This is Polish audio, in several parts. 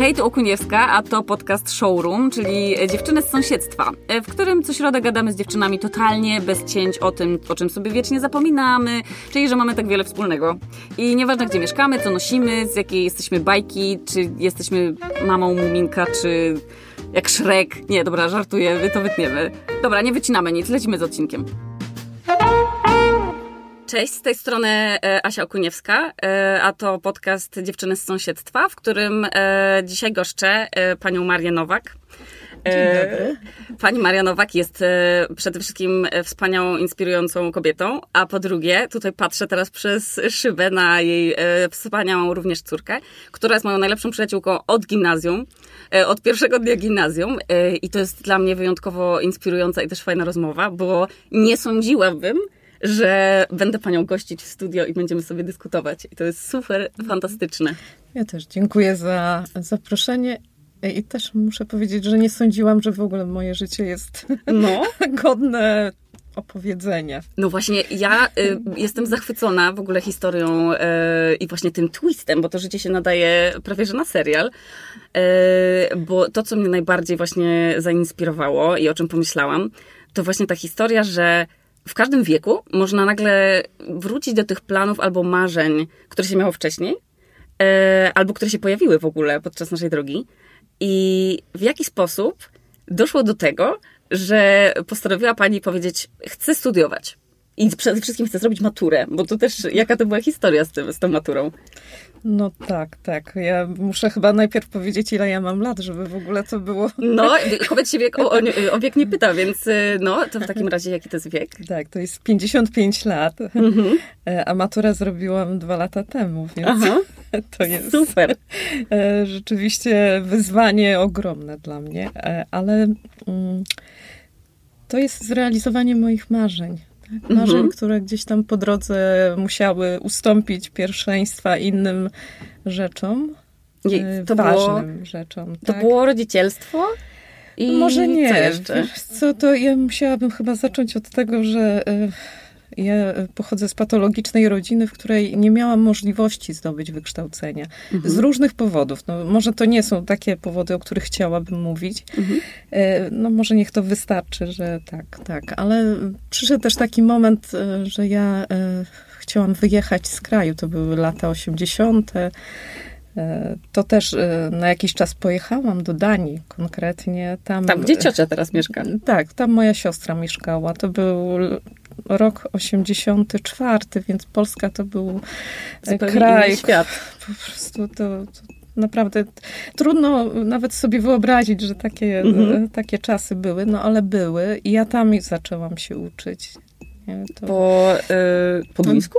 Hej, tu Okuniewska, a to podcast Showroom, czyli dziewczyny z sąsiedztwa, w którym co środę gadamy z dziewczynami totalnie bez cięć o tym, o czym sobie wiecznie zapominamy, czyli że mamy tak wiele wspólnego. I nieważne gdzie mieszkamy, co nosimy, z jakiej jesteśmy bajki, czy jesteśmy mamą Muminka, czy jak Szrek. Nie, dobra, żartuję, to wytniemy. Dobra, nie wycinamy nic, lecimy z odcinkiem. Cześć, z tej strony e, Asia Okuniewska, e, a to podcast Dziewczyny z sąsiedztwa, w którym e, dzisiaj goszczę panią Marię Nowak. Dzień dobry. Pani Maria Nowak jest przede wszystkim wspaniałą, inspirującą kobietą, a po drugie, tutaj patrzę teraz przez szybę na jej wspaniałą również córkę, która jest moją najlepszą przyjaciółką od gimnazjum, od pierwszego dnia gimnazjum i to jest dla mnie wyjątkowo inspirująca i też fajna rozmowa, bo nie sądziłabym, że będę panią gościć w studio i będziemy sobie dyskutować. I to jest super fantastyczne. Ja też dziękuję za zaproszenie. I też muszę powiedzieć, że nie sądziłam, że w ogóle moje życie jest no. godne opowiedzenia. No właśnie, ja y, jestem zachwycona w ogóle historią y, i właśnie tym twistem, bo to życie się nadaje prawie że na serial. Y, bo to, co mnie najbardziej właśnie zainspirowało i o czym pomyślałam, to właśnie ta historia, że w każdym wieku można nagle wrócić do tych planów albo marzeń, które się miało wcześniej, e, albo które się pojawiły w ogóle podczas naszej drogi. I w jaki sposób doszło do tego, że postanowiła pani powiedzieć: Chcę studiować. I przede wszystkim chcę zrobić maturę, bo to też jaka to była historia z, tym, z tą maturą? No tak, tak. Ja muszę chyba najpierw powiedzieć, ile ja mam lat, żeby w ogóle to było. No, kobiet się wiek, o, o, wiek nie pyta, więc y, no, to w takim razie jaki to jest wiek? Tak, to jest 55 lat, mhm. E, a maturę zrobiłam dwa lata temu, więc Aha. to jest super. E, rzeczywiście wyzwanie ogromne dla mnie, e, ale mm, to jest zrealizowanie moich marzeń marzeń, mhm. które gdzieś tam po drodze musiały ustąpić pierwszeństwa innym rzeczom. I e, to ważnym było, rzeczom. To tak? było rodzicielstwo? I Może nie. Co, jeszcze? co to ja musiałabym chyba zacząć od tego, że e, ja pochodzę z patologicznej rodziny, w której nie miałam możliwości zdobyć wykształcenia. Mhm. Z różnych powodów. No, może to nie są takie powody, o których chciałabym mówić. Mhm. E, no może niech to wystarczy, że tak, tak. Ale przyszedł też taki moment, e, że ja e, chciałam wyjechać z kraju. To były lata 80. To też na jakiś czas pojechałam do Danii konkretnie. Tam, tam gdzie ciocia teraz mieszka? Tak, tam moja siostra mieszkała. To był rok 84, więc Polska to był e, Zupełnie kraj. świat. Po prostu to, to naprawdę trudno nawet sobie wyobrazić, że takie, mhm. takie czasy były, no ale były i ja tam zaczęłam się uczyć. To... Po, yy, po duńsku?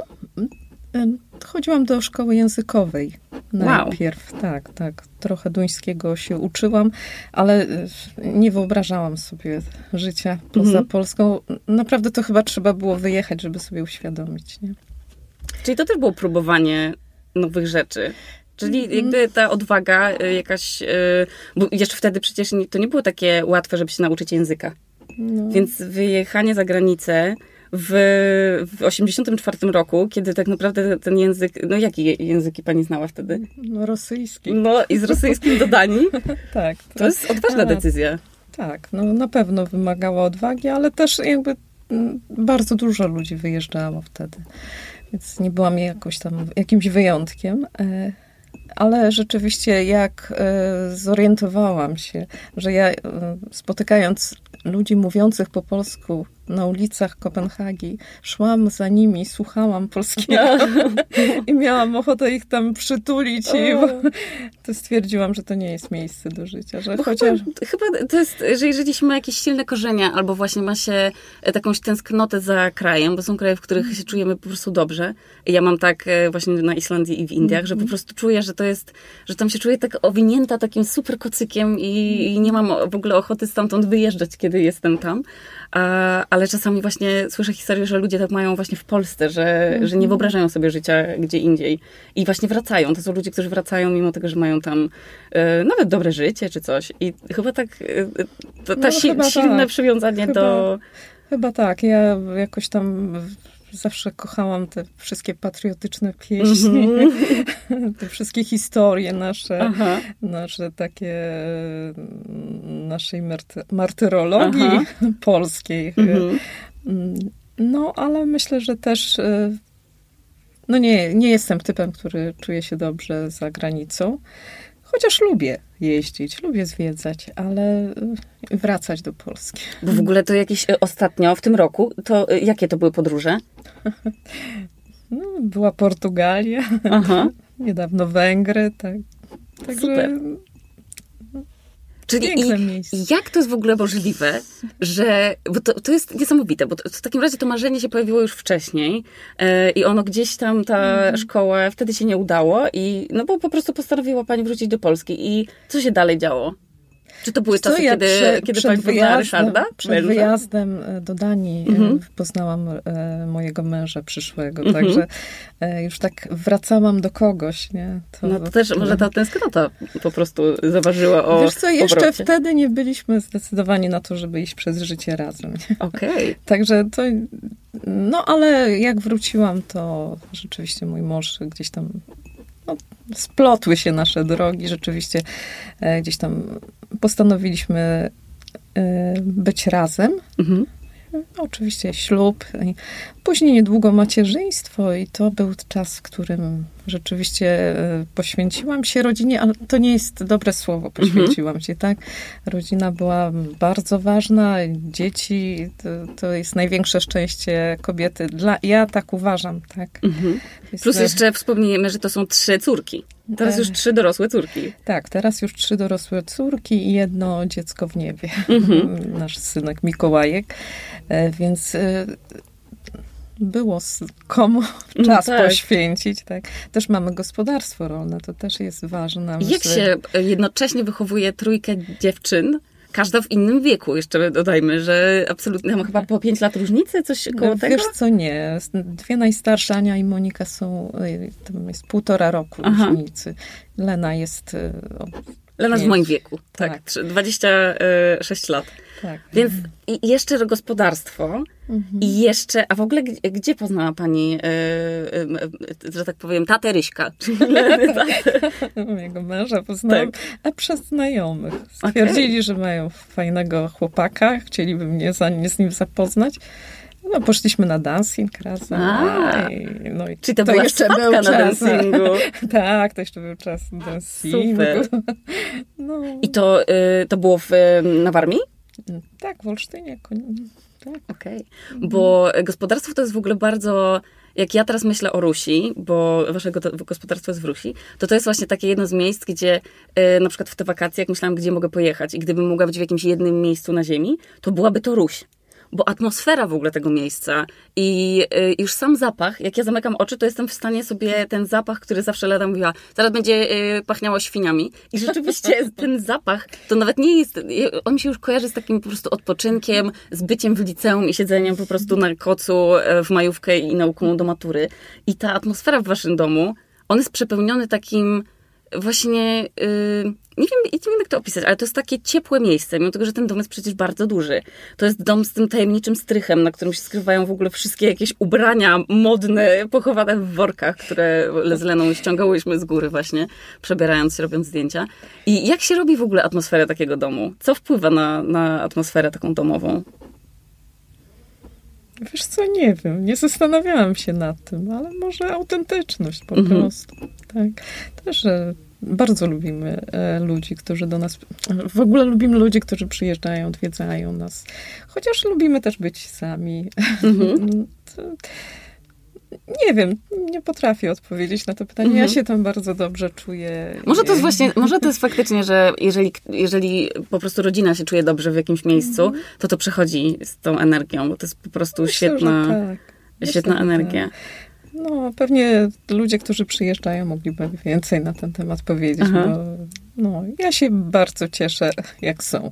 Chodziłam do szkoły językowej najpierw. Wow. Tak, tak. Trochę duńskiego się uczyłam, ale y, nie wyobrażałam sobie życia poza mhm. Polską. Naprawdę to chyba trzeba było wyjechać, żeby sobie uświadomić. Nie? Czyli to też było próbowanie nowych rzeczy. Czyli mhm. jakby ta odwaga y, jakaś, bo jeszcze wtedy przecież to nie było takie łatwe, żeby się nauczyć języka. No. Więc wyjechanie za granicę w, w 84 roku, kiedy tak naprawdę ten język, no jaki języki pani znała wtedy? No rosyjski. No i z rosyjskim do Danii? tak. To jest odważna decyzja. Tak, no na pewno wymagała odwagi, ale też jakby mm, bardzo dużo ludzi wyjeżdżało wtedy. Więc nie byłam jakoś tam jakimś wyjątkiem. E, ale rzeczywiście jak e, zorientowałam się, że ja e, spotykając ludzi mówiących po polsku na ulicach Kopenhagi. Szłam za nimi, słuchałam polskiego i miałam ochotę ich tam przytulić i to stwierdziłam, że to nie jest miejsce do życia. Że chociaż... chyba, chyba to jest, że jeżeli się ma jakieś silne korzenia albo właśnie ma się jakąś tęsknotę za krajem, bo są kraje, w których się czujemy po prostu dobrze. Ja mam tak e, właśnie na Islandii i w Indiach, że po mhm. prostu czuję, że to jest, że tam się czuję tak owinięta takim super kocykiem i, i nie mam w ogóle ochoty stamtąd wyjeżdżać, kiedy jestem tam. A, ale czasami właśnie słyszę historię, że ludzie tak mają właśnie w Polsce, że, -hmm. że nie mhm. wyobrażają sobie życia gdzie indziej i właśnie wracają. To są ludzie, którzy wracają mimo tego, że mają tam e, nawet dobre życie czy coś. I chyba tak e, to, ta no, si silne tak. przywiązanie chyba, do... Chyba tak. Ja jakoś tam zawsze kochałam te wszystkie patriotyczne pieśni, mm -hmm. te wszystkie historie nasze, Aha. nasze takie, naszej martyrologii Aha. polskiej. Mm -hmm. No, ale myślę, że też no nie, nie jestem typem, który czuje się dobrze za granicą. Chociaż lubię jeździć, lubię zwiedzać, ale y, wracać do Polski. Bo w ogóle to jakieś y, ostatnio, w tym roku, to y, jakie to były podróże? No, była Portugalia, Aha. niedawno Węgry, tak. Także Super. Czyli i, jak to jest w ogóle możliwe, że. Bo to, to jest niesamowite, bo to, w takim razie to marzenie się pojawiło już wcześniej e, i ono gdzieś tam, ta mm. szkoła, wtedy się nie udało, i no bo po prostu postanowiła pani wrócić do Polski. I co się dalej działo? Czy to były Co, czasy, ja kiedy, prze, kiedy pani poznała Ryszarda? Przed wyjazdem e, do Danii e, mhm. poznałam e, mojego męża przyszłego, mhm. także już tak wracałam do kogoś, nie? To, no to też może ta tęsknota po prostu zaważyła o Wiesz co, jeszcze powrocie. wtedy nie byliśmy zdecydowani na to, żeby iść przez życie razem. Okej. Okay. Także to, no ale jak wróciłam, to rzeczywiście mój mąż gdzieś tam no, splotły się nasze drogi. Rzeczywiście e, gdzieś tam postanowiliśmy e, być razem. Mhm. Oczywiście ślub, później niedługo macierzyństwo i to był czas, w którym rzeczywiście e, poświęciłam się rodzinie, ale to nie jest dobre słowo, mhm. poświęciłam się, tak? Rodzina była bardzo ważna, dzieci to, to jest największe szczęście kobiety. Dla, ja tak uważam, tak? Mhm. Plus jeszcze wspomnijmy, że to są trzy córki. Teraz już trzy dorosłe córki. Tak, teraz już trzy dorosłe córki i jedno dziecko w niebie. Mhm. Nasz synek Mikołajek. E, więc e, było komu no czas tak. poświęcić. Tak. Też mamy gospodarstwo rolne, to też jest ważne. Jak się jednocześnie wychowuje trójkę dziewczyn? Każda w innym wieku, jeszcze dodajmy, że absolutnie, mam chyba po pięć lat różnicy, coś koło no, tego? Wiesz co, nie. Dwie najstarsze, Ania i Monika są, tam jest półtora roku Aha. różnicy. Lena jest... Lena w moim wieku, tak, tak. 26 lat. Tak. Więc i jeszcze gospodarstwo mhm. i jeszcze, a w ogóle gdzie, gdzie poznała pani, yy, yy, że tak powiem, tatę Ryśka? Mojego męża poznałam, tak. a przez znajomych. Stwierdzili, okay. że mają fajnego chłopaka, chcieliby mnie za, z nim zapoznać. No, poszliśmy na dancing razem. A, no i Czyli to, to jeszcze był na czas. dancingu. tak, to jeszcze był czas dancingu. No. I to, y, to było w, na Warmii? Tak, w Olsztynie. Tak. Okej, okay. bo gospodarstwo to jest w ogóle bardzo jak ja teraz myślę o Rusi, bo waszego gospodarstwo jest w Rusi, to to jest właśnie takie jedno z miejsc, gdzie y, na przykład w te wakacje, jak myślałam, gdzie mogę pojechać i gdybym mogła być w jakimś jednym miejscu na ziemi, to byłaby to Ruś bo atmosfera w ogóle tego miejsca i y, już sam zapach, jak ja zamykam oczy, to jestem w stanie sobie ten zapach, który zawsze Leda mówiła, zaraz będzie y, pachniało świniami. I rzeczywiście ten zapach, to nawet nie jest, y, on mi się już kojarzy z takim po prostu odpoczynkiem, z byciem w liceum i siedzeniem po prostu na kocu w majówkę i nauką do matury. I ta atmosfera w waszym domu, on jest przepełniony takim właśnie, yy, nie, wiem, nie wiem jak to opisać, ale to jest takie ciepłe miejsce, mimo tego, że ten dom jest przecież bardzo duży. To jest dom z tym tajemniczym strychem, na którym się skrywają w ogóle wszystkie jakieś ubrania modne, pochowane w workach, które z Leną ściągałyśmy z góry właśnie, przebierając się, robiąc zdjęcia. I jak się robi w ogóle atmosferę takiego domu? Co wpływa na, na atmosferę taką domową? Wiesz co, nie wiem, nie zastanawiałam się nad tym, ale może autentyczność po mhm. prostu. Tak. Też bardzo lubimy e, ludzi, którzy do nas. W ogóle lubimy ludzi, którzy przyjeżdżają, odwiedzają nas. Chociaż lubimy też być sami. Mhm. Nie wiem, nie potrafię odpowiedzieć na to pytanie. Mhm. Ja się tam bardzo dobrze czuję. Może to jest właśnie, może to jest faktycznie, że jeżeli, jeżeli po prostu rodzina się czuje dobrze w jakimś miejscu, mhm. to to przechodzi z tą energią, bo to jest po prostu Myślę, świetna, tak. świetna Myślę, energia. Tak. No, pewnie ludzie, którzy przyjeżdżają, mogliby więcej na ten temat powiedzieć, Aha. bo no, ja się bardzo cieszę, jak są.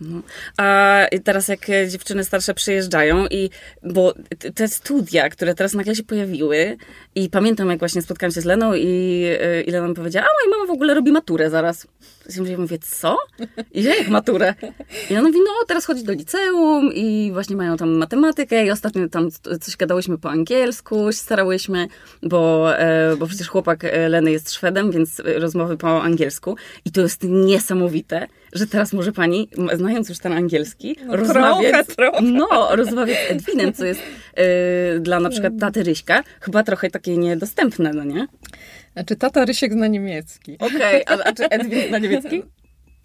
No. A teraz jak dziewczyny starsze przyjeżdżają i, bo te studia, które teraz nagle się pojawiły I pamiętam, jak właśnie spotkałam się z Leną i, i Lena mi powiedziała, a moja mama w ogóle robi maturę zaraz. Ja mówię, co? I ja jak maturę? I ona mówi, no teraz chodzi do liceum i właśnie mają tam matematykę i ostatnio tam coś gadałyśmy po angielsku, starałyśmy, bo, e, bo przecież chłopak e, Leny jest Szwedem, więc rozmowy po angielsku. I to jest niesamowite, że teraz może pani, znając już ten angielski, no, rozmawiać, trochę, trochę. No, rozmawiać z Edwinem, co jest y, dla na przykład taty Ryśka chyba trochę takie niedostępne, no nie? Znaczy tata Rysiek zna niemiecki. Okej, okay, a, a czy Edwin zna niemiecki?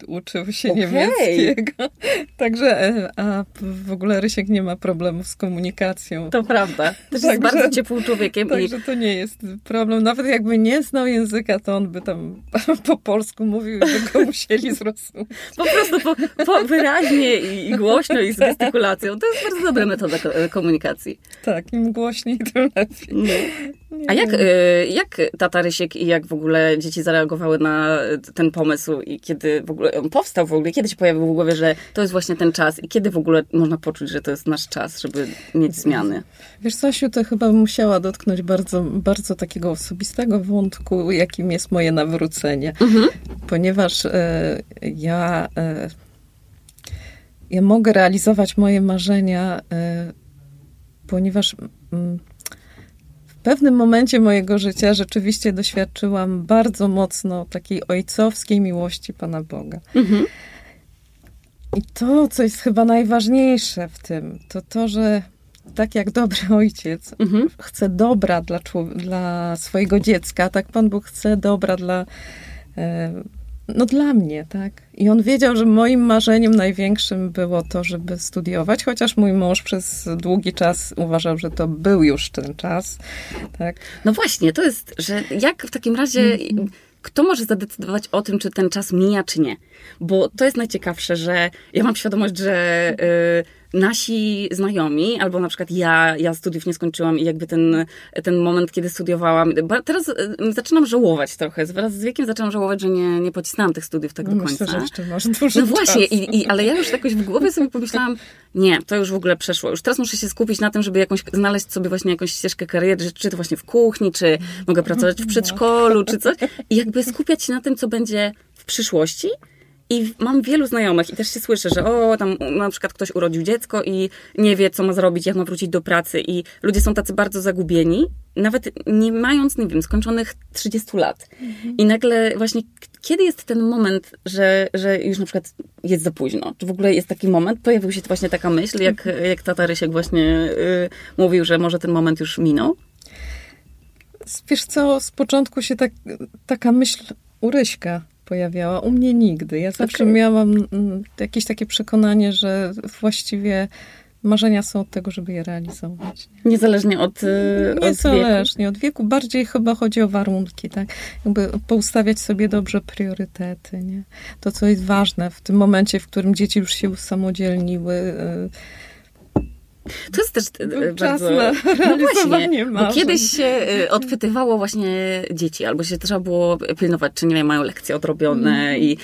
uczył się okay. niemieckiego. Także, e, a w ogóle Rysiek nie ma problemów z komunikacją. To prawda. Też jest bardzo ciepłym człowiekiem. Także i... to nie jest problem. Nawet jakby nie znał języka, to on by tam po polsku mówił i by go musieli zrozumieć. Po prostu po, po wyraźnie i, i, głośno i z gestykulacją. To jest bardzo dobra metoda komunikacji. Tak, im głośniej, tym lepiej. Nie. A jak, y, jak tata Rysiek i jak w ogóle dzieci zareagowały na ten pomysł i kiedy w ogóle on powstał w ogóle, kiedy się pojawił w głowie, że to jest właśnie ten czas i kiedy w ogóle można poczuć, że to jest nasz czas, żeby mieć zmiany? Wiesz, Sasiu, to chyba musiała dotknąć bardzo, bardzo takiego osobistego wątku, jakim jest moje nawrócenie. Mhm. Ponieważ e, ja, e, ja mogę realizować moje marzenia, e, ponieważ mm, pewnym momencie mojego życia rzeczywiście doświadczyłam bardzo mocno takiej ojcowskiej miłości Pana Boga. Mhm. I to, co jest chyba najważniejsze w tym, to to, że tak jak dobry ojciec mhm. chce dobra dla, dla swojego dziecka, tak Pan Bóg chce dobra dla e, no dla mnie, tak. I on wiedział, że moim marzeniem największym było to, żeby studiować, chociaż mój mąż przez długi czas uważał, że to był już ten czas, tak. No właśnie, to jest, że jak w takim razie... Mm -hmm kto może zadecydować o tym, czy ten czas mija, czy nie? Bo to jest najciekawsze, że ja mam świadomość, że y, nasi znajomi, albo na przykład ja, ja studiów nie skończyłam i jakby ten, ten moment, kiedy studiowałam, teraz zaczynam żałować trochę. Wraz z wiekiem zaczynam żałować, że nie, nie pocisnęłam tych studiów tak do końca. Myślę, że jeszcze masz dużo No właśnie, i, i, ale ja już jakoś w głowie sobie pomyślałam, nie, to już w ogóle przeszło. Już teraz muszę się skupić na tym, żeby jakąś, znaleźć sobie właśnie jakąś ścieżkę kariery, czy to właśnie w kuchni, czy mogę pracować w no. przedszkolu, czy coś. I jakby skupiać się na tym, co będzie w przyszłości, i mam wielu znajomych i też się słyszę, że o, tam na przykład ktoś urodził dziecko i nie wie, co ma zrobić, jak ma wrócić do pracy i ludzie są tacy bardzo zagubieni, nawet nie mając, nie wiem, skończonych 30 lat. Mhm. I nagle właśnie, kiedy jest ten moment, że, że już na przykład jest za późno? Czy w ogóle jest taki moment? Pojawił się właśnie taka myśl, jak, mhm. jak tata Rysiek właśnie y, mówił, że może ten moment już minął? Wiesz co, z początku się tak, taka myśl u Ryśka pojawiała. U mnie nigdy. Ja zawsze okay. miałam mm, jakieś takie przekonanie, że właściwie marzenia są od tego, żeby je realizować. Nie? Niezależnie od, y, Niezależnie od wieku. od wieku. Bardziej chyba chodzi o warunki, tak? Jakby poustawiać sobie dobrze priorytety, nie? To, co jest ważne w tym momencie, w którym dzieci już się usamodzielniły, y, to jest też e, bardzo... Na no właśnie, bo kiedyś się e, odpytywało właśnie dzieci, albo się trzeba było pilnować, czy nie wiem, mają lekcje odrobione mm. i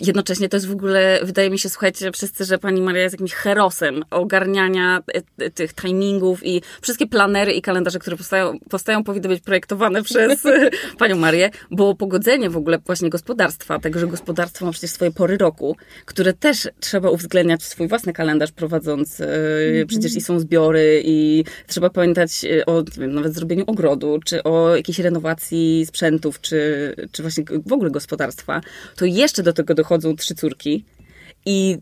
jednocześnie to jest w ogóle, wydaje mi się, słuchajcie, wszyscy, że pani Maria jest jakimś herosem ogarniania e, tych timingów i wszystkie planery i kalendarze, które powstają, powstają powinny być projektowane przez panią Marię, bo pogodzenie w ogóle właśnie gospodarstwa, tego, że gospodarstwo ma przecież swoje pory roku, które też trzeba uwzględniać w swój własny kalendarz, prowadząc mm przecież i są zbiory i trzeba pamiętać e, o wiem, nawet zrobieniu ogrodu, czy o jakiejś renowacji sprzętów, czy, czy właśnie w ogóle gospodarstwa, to jeszcze do tego dochodzą trzy córki. I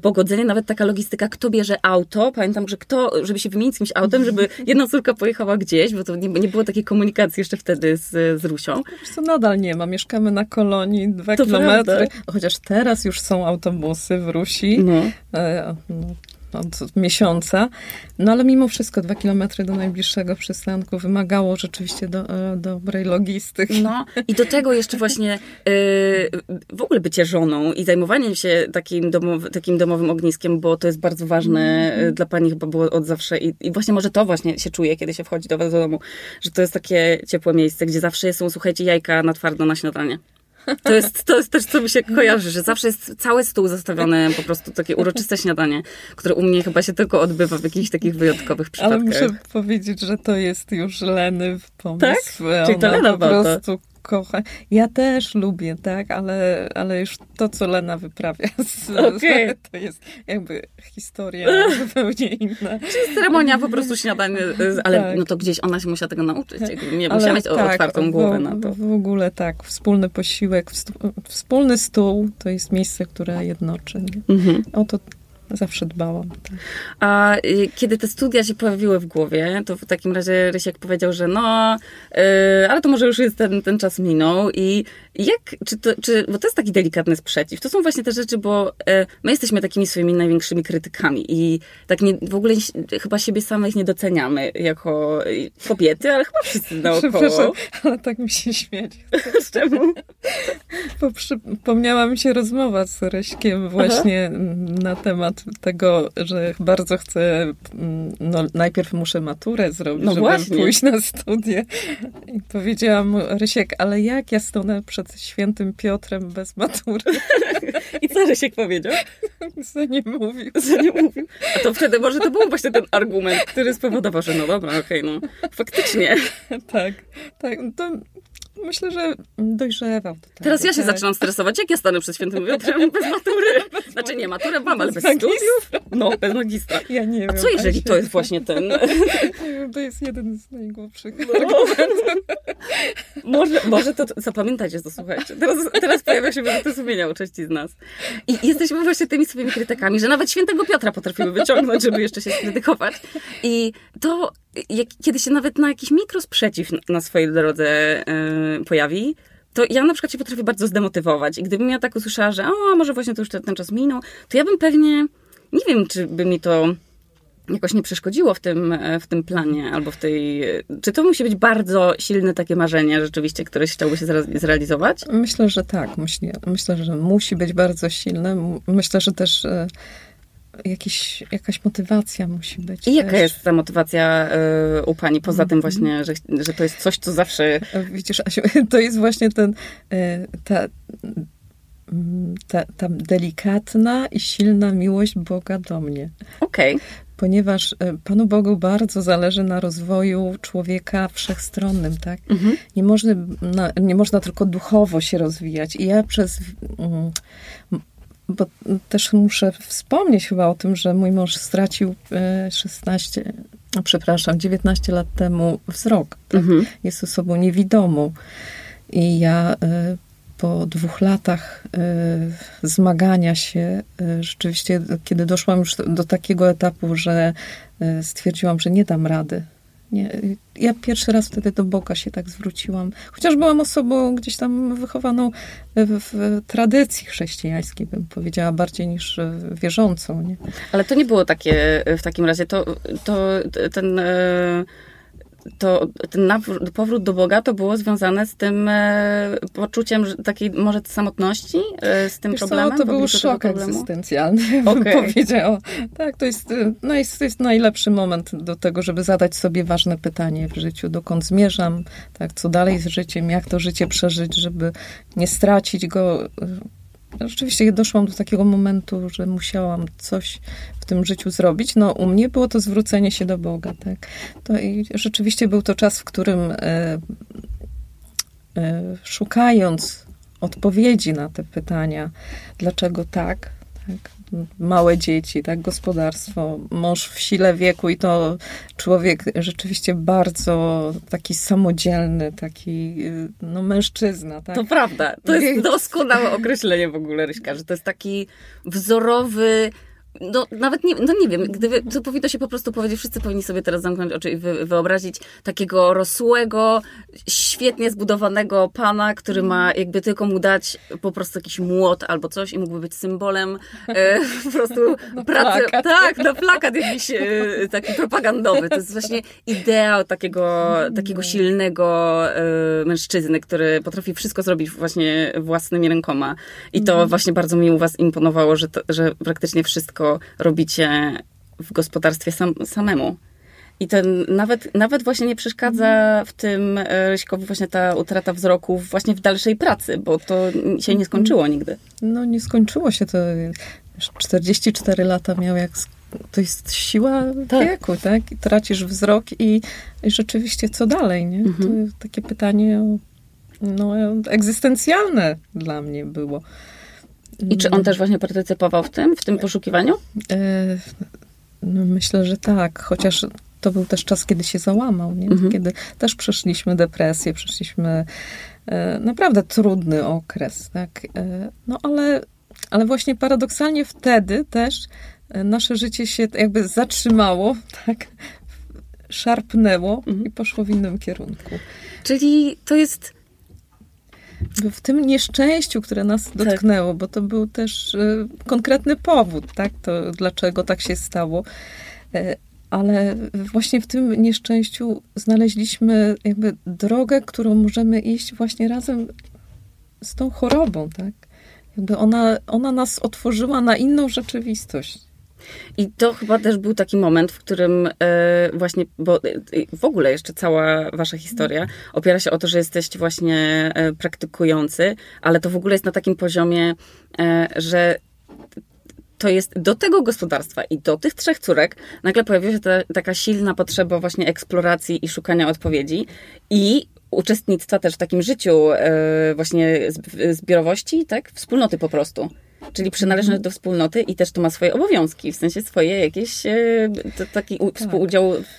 pogodzenie, nawet taka logistyka, kto bierze auto. Pamiętam, że kto, żeby się wymienić z kimś autem, żeby jedna córka pojechała gdzieś, bo to nie, nie było takiej komunikacji jeszcze wtedy z, z Rusią. Wiesz co, nadal nie ma. Mieszkamy na kolonii, dwa to kilometry. Prawda. Chociaż teraz już są autobusy w Rusi. No. E, no od miesiąca. No ale mimo wszystko dwa kilometry do najbliższego przystanku wymagało rzeczywiście do, e, dobrej logistyki. No i do tego jeszcze właśnie yy, w ogóle bycie żoną i zajmowanie się takim, takim domowym ogniskiem, bo to jest bardzo ważne mm. dla pani chyba było od zawsze I, i właśnie może to właśnie się czuje, kiedy się wchodzi do was do domu, że to jest takie ciepłe miejsce, gdzie zawsze są, słuchajcie, jajka na twardo na śniadanie. To jest, to jest też, co mi się kojarzy, że zawsze jest cały stół zastawiony, po prostu takie uroczyste śniadanie, które u mnie chyba się tylko odbywa w jakichś takich wyjątkowych przypadkach. Ale muszę powiedzieć, że to jest już Leny pomysł. Tak? Czyli to Lena po prostu kocha. Ja też lubię, tak, ale, ale już to, co Lena wyprawia, z, okay. to jest jakby historia zupełnie inna. Czyli ceremonia po prostu śniadanie, ale tak. no to gdzieś ona się musiała tego nauczyć. Nie musiała mieć tak, otwartą głowę na to. W ogóle tak, wspólny posiłek, wspólny stół to jest miejsce, które jednoczy. Mhm. O to Zawsze dbałam. Tak. A y, kiedy te studia się pojawiły w głowie, to w takim razie Rysiek powiedział, że no, y, ale to może już jest ten, ten czas minął i jak, czy to, czy, bo to jest taki delikatny sprzeciw. To są właśnie te rzeczy, bo y, my jesteśmy takimi swoimi największymi krytykami i tak nie, w ogóle chyba siebie samych nie doceniamy jako kobiety, ale chyba wszyscy naokoło. ale tak mi się śmiać. Z czemu? Bo przypomniała mi się rozmowa z Ryśkiem właśnie Aha. na temat tego, że bardzo chcę, mm, no najpierw muszę maturę zrobić, no żeby właśnie. pójść na studia. I powiedziałam mu, Rysiek, ale jak ja stanę przed świętym Piotrem bez matury? I co Rysiek powiedział? Co nie mówił. Co nie mówił. A to wtedy może to był właśnie ten argument, który spowodował, że no dobra, okej, okay, no faktycznie. tak, tak. To Myślę, że dojrzewał. Do tego, Teraz ja się tak. zaczynam stresować. Jak ja stanę przed świętym Piotrem bez matury? Znaczy nie, maturę mam, ale bez, bez studiów? No, bez magistra. Ja nie wiem. A co jeżeli to jest właśnie ten... to jest jeden z najgłupszych no. może, może to... Zapamiętajcie to, słuchajcie. Teraz, teraz pojawia się wyrzuty sumienia u części z nas. I jesteśmy właśnie tymi swoimi krytykami, że nawet świętego Piotra potrafimy wyciągnąć, żeby jeszcze się skrytykować. I to, jak, kiedy się nawet na jakiś mikrosprzeciw na swojej drodze yy, pojawi, to ja na przykład się potrafię bardzo zdemotywować. I gdybym ja tak usłyszała, że o, może właśnie to już ten, ten czas minął, to ja bym pewnie, nie wiem, czy by mi to jakoś nie przeszkodziło w tym, e, w tym planie, albo w tej... Czy to musi być bardzo silne takie marzenie rzeczywiście, które chciałby się zrealizować? Myślę, że tak. Myślę, myślę, że musi być bardzo silne. Myślę, że też e, jakiś, jakaś motywacja musi być. I jaka też. jest ta motywacja y, u pani, poza mm. tym właśnie, że, że to jest coś, co zawsze... Widzisz, Asiu, to jest właśnie ten, y, ta, mm, ta, ta delikatna i silna miłość Boga do mnie. Okej. Okay. Ponieważ y, Panu Bogu bardzo zależy na rozwoju człowieka wszechstronnym, tak? Mhm. Nie, można, nie można tylko duchowo się rozwijać. I ja przez mm, bo też muszę wspomnieć chyba o tym, że mój mąż stracił 16, e, no przepraszam, 19 lat temu wzrok. Tak? Mhm. Jest osobą niewidomą. I ja e, po dwóch latach e, zmagania się, rzeczywiście, kiedy doszłam już do takiego etapu, że stwierdziłam, że nie dam rady nie, ja pierwszy raz wtedy do Boga się tak zwróciłam. Chociaż byłam osobą gdzieś tam wychowaną w, w tradycji chrześcijańskiej, bym powiedziała, bardziej niż wierzącą. Nie? Ale to nie było takie w takim razie. To, to ten e, to ten powrót do Boga to było związane z tym e, poczuciem takiej może samotności, e, z tym Wiesz problemem? Co, to był szok egzystencjalny, okay. bym powiedziała. Tak, to jest, e, no jest, to jest najlepszy moment do tego, żeby zadać sobie ważne pytanie w życiu. Dokąd zmierzam? Tak, co dalej z życiem? Jak to życie przeżyć, żeby nie stracić go e, rzeczywiście doszłam do takiego momentu, że musiałam coś w tym życiu zrobić. No, u mnie było to zwrócenie się do Boga, tak. To i rzeczywiście był to czas, w którym e, e, szukając odpowiedzi na te pytania, dlaczego tak, tak małe dzieci, tak, gospodarstwo, mąż w sile wieku i to człowiek rzeczywiście bardzo taki samodzielny, taki no mężczyzna, tak. To prawda, to jest doskonałe określenie w ogóle, Ryśka, że to jest taki wzorowy, no, nawet nie, no nie wiem, gdyby, to powinno się po prostu powiedzieć, wszyscy powinni sobie teraz zamknąć oczy i wy, wyobrazić takiego rosłego, świetnie zbudowanego pana, który ma jakby tylko mu dać po prostu jakiś młot albo coś i mógłby być symbolem e, po prostu no pracy. Plakat. Tak, no plakat jakiś e, taki propagandowy. To jest właśnie ideał takiego, takiego silnego e, mężczyzny, który potrafi wszystko zrobić właśnie własnymi rękoma. I to mm. właśnie bardzo mi u was imponowało, że, to, że praktycznie wszystko robicie w gospodarstwie sam, samemu. I ten nawet, nawet właśnie nie przeszkadza w tym e, Ryśkowi właśnie ta utrata wzroku właśnie w dalszej pracy, bo to się nie skończyło nigdy. No nie skończyło się to. 44 lata miał jak to jest siła tak. wieku, tak? I tracisz wzrok i, i rzeczywiście co dalej, nie? Mhm. To takie pytanie no, egzystencjalne dla mnie było. I czy on też właśnie partycypował w tym, w tym poszukiwaniu? E, no myślę, że tak, chociaż to był też czas, kiedy się załamał, nie? Mhm. kiedy też przeszliśmy depresję, przeszliśmy e, naprawdę trudny okres, tak? E, no ale, ale właśnie paradoksalnie wtedy też nasze życie się jakby zatrzymało, tak? Szarpnęło mhm. i poszło w innym kierunku. Czyli to jest w tym nieszczęściu, które nas tak. dotknęło, tak. bo to był też y, konkretny powód, tak, to dlaczego tak się stało. Y, ale właśnie w tym nieszczęściu znaleźliśmy jakby drogę, którą możemy iść właśnie razem z tą chorobą, tak? Jakby ona, ona nas otworzyła na inną rzeczywistość. I to chyba też był taki moment, w którym e, właśnie, bo e, w ogóle jeszcze cała wasza historia opiera się o to, że jesteście właśnie e, praktykujący, ale to w ogóle jest na takim poziomie, że to jest do tego gospodarstwa i do tych trzech córek nagle pojawiła się ta, taka silna potrzeba właśnie eksploracji i szukania odpowiedzi i uczestnictwa też w takim życiu właśnie zbiorowości, tak? Wspólnoty po prostu. Czyli przynależność do wspólnoty i też to ma swoje obowiązki, w sensie swoje jakieś e, taki tak. współudział w,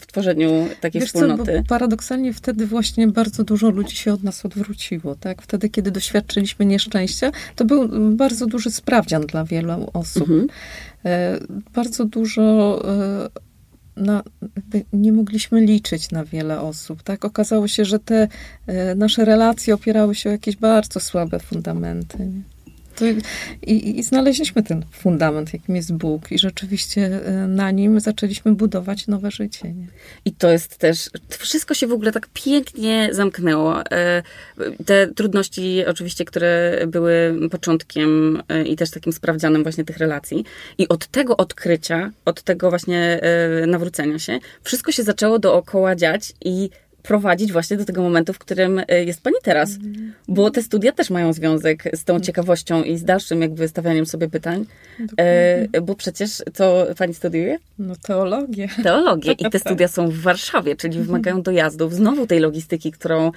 w tworzeniu takiej Wiesz wspólnoty. Co, paradoksalnie wtedy właśnie bardzo dużo ludzi się od nas odwróciło. Tak? Wtedy, kiedy doświadczyliśmy nieszczęścia, to był bardzo duży sprawdzian dla wielu osób. Mhm. E, bardzo dużo e, na, nie mogliśmy liczyć na wiele osób. Tak? Okazało się, że te nasze relacje opierały się o jakieś bardzo słabe fundamenty. Nie? I, I, znaleźliśmy ten fundament, jakim jest Bóg, i rzeczywiście e, na nim zaczęliśmy budować nowe życie. Nie? I to jest też, wszystko się w ogóle tak pięknie zamknęło. E, te trudności, oczywiście, które były początkiem e, i też takim sprawdzianem właśnie tych relacji. I od tego odkrycia, od tego właśnie nawrócenia się, wszystko się zaczęło dookoła dziać i prowadzić właśnie do tego momentu, w którym e, jest pani teraz. Mhm. Bo te studia też mają związek z tą ciekawością i z dalszym jakby stawianiem sobie pytań. E, bo przecież co pani studiuje? No teologię. Teologię. I te studia są w Warszawie, czyli mhm. wymagają dojazdów, znowu tej logistyki, którą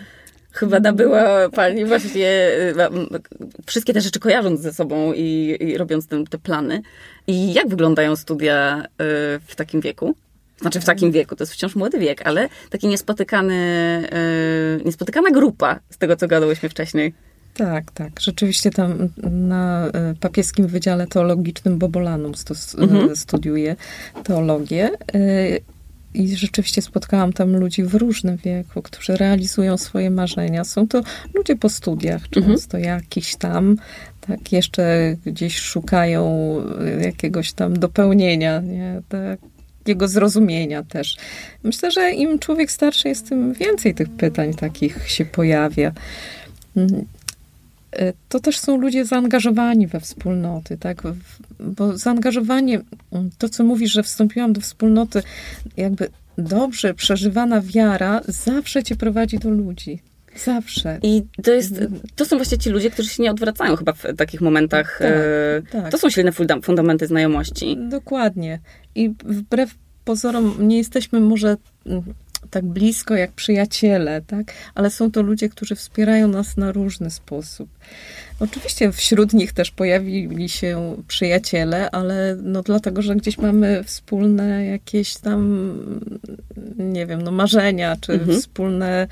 chyba nabyła pani właśnie e, wszystkie te rzeczy kojarząc ze sobą i, i robiąc te, te plany. I jak wyglądają studia e, w takim wieku? Znaczy w takim wieku, to jest wciąż młody wiek, ale taki niespotykany, yy, niespotykana grupa z tego, co gadałyśmy wcześniej. Tak, tak. Rzeczywiście tam na e, papieskim Wydziale Teologicznym Bobolanum stos, e, mhm. studiuję teologię. I rzeczywiście spotkałam tam ludzi w różnym wieku, którzy realizują swoje marzenia. Są to ludzie po studiach, mhm. często mhm. jakiś tam, tak, jeszcze gdzieś szukają jakiegoś tam dopełnienia, nie? Tak, jego zrozumienia też. Myślę, że im człowiek starszy jest, tym więcej tych pytań takich się pojawia. Mhm. E, to też są ludzie zaangażowani we wspólnoty, tak? Bo zaangażowanie, mm, to co mówisz, że wstąpiłam do wspólnoty, jakby dobrze przeżywana wiara zawsze cię prowadzi do ludzi. Zawsze. I to jest, to są właśnie ci ludzie, którzy się nie odwracają chyba w takich momentach. Tak, e, tak. To są silne fundamenty znajomości. Dokładnie. I wbrew pozorom nie jesteśmy może mm, tak blisko jak przyjaciele, tak? Ale są to ludzie, którzy wspierają nas na różny sposób. Oczywiście wśród nich też pojawili się przyjaciele, ale no dlatego, że gdzieś mamy wspólne jakieś tam, nie wiem, no marzenia, czy mhm. wspólne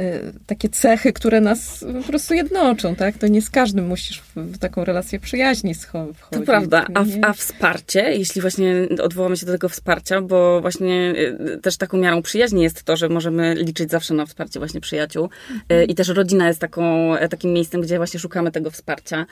Y, takie cechy, które nas po prostu jednoczą, tak? To nie z każdym musisz w, taką relację przyjaźni wchodzić. To prawda. A, a wsparcie, jeśli właśnie odwołamy się do tego wsparcia, bo właśnie y, też taką miarą przyjaźni jest to, że możemy liczyć zawsze na wsparcie właśnie przyjaciół y, mhm. i też rodzina jest taką, takim miejscem, gdzie właśnie szukamy tego wsparcia.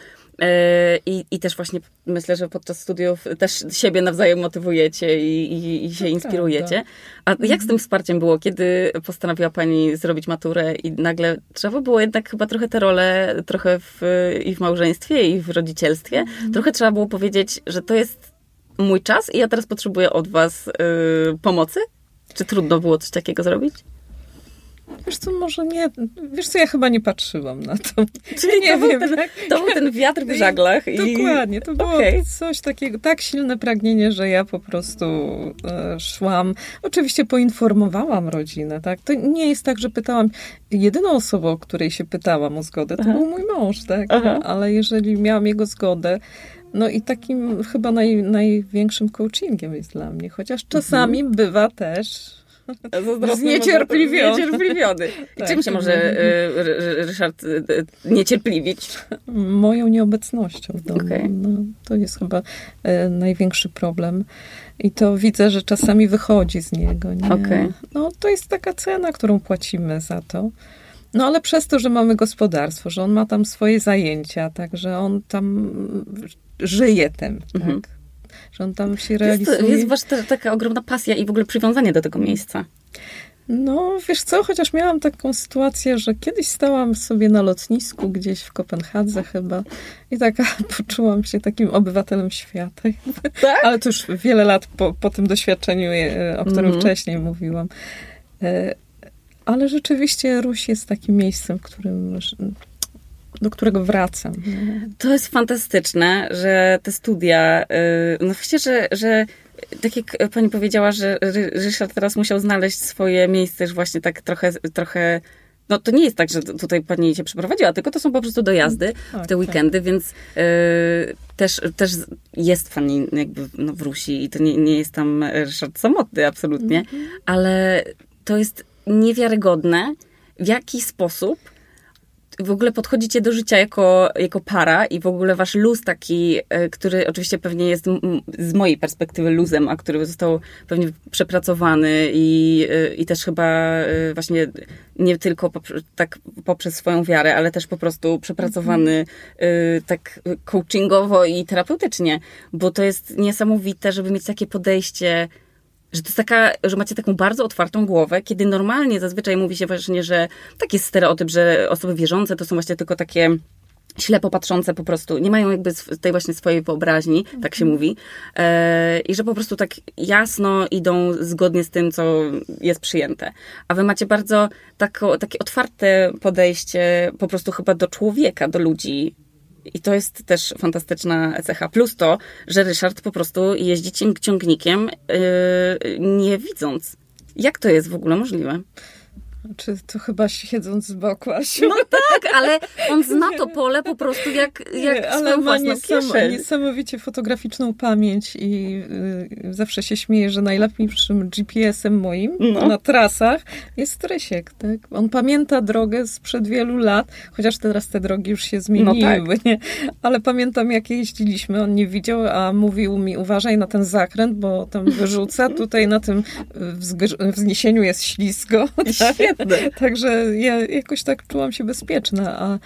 I, I też właśnie myślę, że podczas studiów też siebie nawzajem motywujecie i, i, i się to inspirujecie. Prawda. A jak z tym mhm. wsparciem było, kiedy postanowiła Pani zrobić maturę i nagle trzeba było jednak chyba trochę te role, trochę w, i w małżeństwie, i w rodzicielstwie, mm. trochę trzeba było powiedzieć, że to jest mój czas i ja teraz potrzebuję od Was y, pomocy? Czy trudno było coś takiego zrobić? Wiesz co, może nie, wiesz co, ja chyba nie patrzyłam na to. Czyli nie to, wiem, był ten, to był ten wiatr w żaglach. I... Dokładnie, to było okay. coś takiego, tak silne pragnienie, że ja po prostu e, szłam. Oczywiście poinformowałam rodzinę, tak? To nie jest tak, że pytałam, jedyną osobą, o której się pytałam o zgodę, to Aha. był mój mąż, tak? Aha. Ale jeżeli miałam jego zgodę, no i takim chyba naj, największym coachingiem jest dla mnie, chociaż czasami mhm. bywa też Zniecierpliwiony. Zniecierpliwiony. I tak. czym się może y, Ryszard y, niecierpliwić? Moją nieobecnością w domu. Okay. No, to jest chyba e, największy problem. I to widzę, że czasami wychodzi z niego. Nie? Okay. No, to jest taka cena, którą płacimy za to. No ale przez to, że mamy gospodarstwo, że on ma tam swoje zajęcia, także on tam żyje tym, tak? Że on tam się realizuje. Jest, jest wasza taka ogromna pasja i w ogóle przywiązanie do tego miejsca. No, wiesz co, chociaż miałam taką sytuację, że kiedyś stałam sobie na lotnisku gdzieś w Kopenhadze chyba i taka poczułam się takim obywatelem świata. Tak? Ale to już wiele lat po, po tym doświadczeniu, e, o którym mm. wcześniej mówiłam. E, ale rzeczywiście Ruś jest takim miejscem, w którym do którego wracam. To jest fantastyczne, że te studia, y, no właściwie, że, że tak jak pani powiedziała, że Ryszard teraz musiał znaleźć swoje miejsce już właśnie tak trochę, trochę no to nie jest tak, że tutaj pani się przeprowadziła, tylko to są po prostu dojazdy tak, w te weekendy, tak. więc y, też, też jest fan jakby no, w Rusi i to nie, nie jest tam Ryszard samotny absolutnie, mm -hmm. ale to jest niewiarygodne, w jaki sposób w ogóle podchodzicie do życia jako, jako para i w ogóle wasz luz taki, e, który oczywiście pewnie jest z mojej perspektywy luzem, a który został pewnie przepracowany i, e, i też chyba e, właśnie nie tylko poprzez, tak poprzez swoją wiarę, ale też po prostu przepracowany mm-hmm. tak coachingowo i terapeutycznie, bo to jest niesamowite, żeby mieć takie podejście że to jest taka, że macie taką bardzo otwartą głowę, kiedy normalnie zazwyczaj mówi się właśnie, że taki jest stereotyp, że osoby wierzące to są właśnie tylko takie ślepo patrzące po prostu, nie mają jakby tej właśnie swojej wyobraźni, tak się mhm. mówi, e, i że po prostu tak jasno idą zgodnie z tym, co jest przyjęte. A wy macie bardzo tako, takie otwarte podejście po prostu chyba do człowieka, do ludzi, i to jest też fantastyczna cecha. Plus to, że Ryszard po prostu jeździ ciągnikiem, yy, nie widząc. Jak to jest w ogóle możliwe? Czy to chyba siedząc z boku, Asiu? No tak, ale on zna to pole po prostu jak, jak nie, ale ma niesam, niesamowicie fotograficzną pamięć i y, zawsze się śmieje, że najlepszym GPS-em moim no. na trasach jest Rysiek. Tak? On pamięta drogę sprzed wielu lat, chociaż teraz te drogi już się zmieniły, no tak. nie? ale pamiętam jak jeździliśmy, on nie widział, a mówił mi uważaj na ten zakręt, bo tam wyrzuca, tutaj na tym wzniesieniu jest ślisko. Tak? Także ja jakoś tak czułam się bezpieczna, a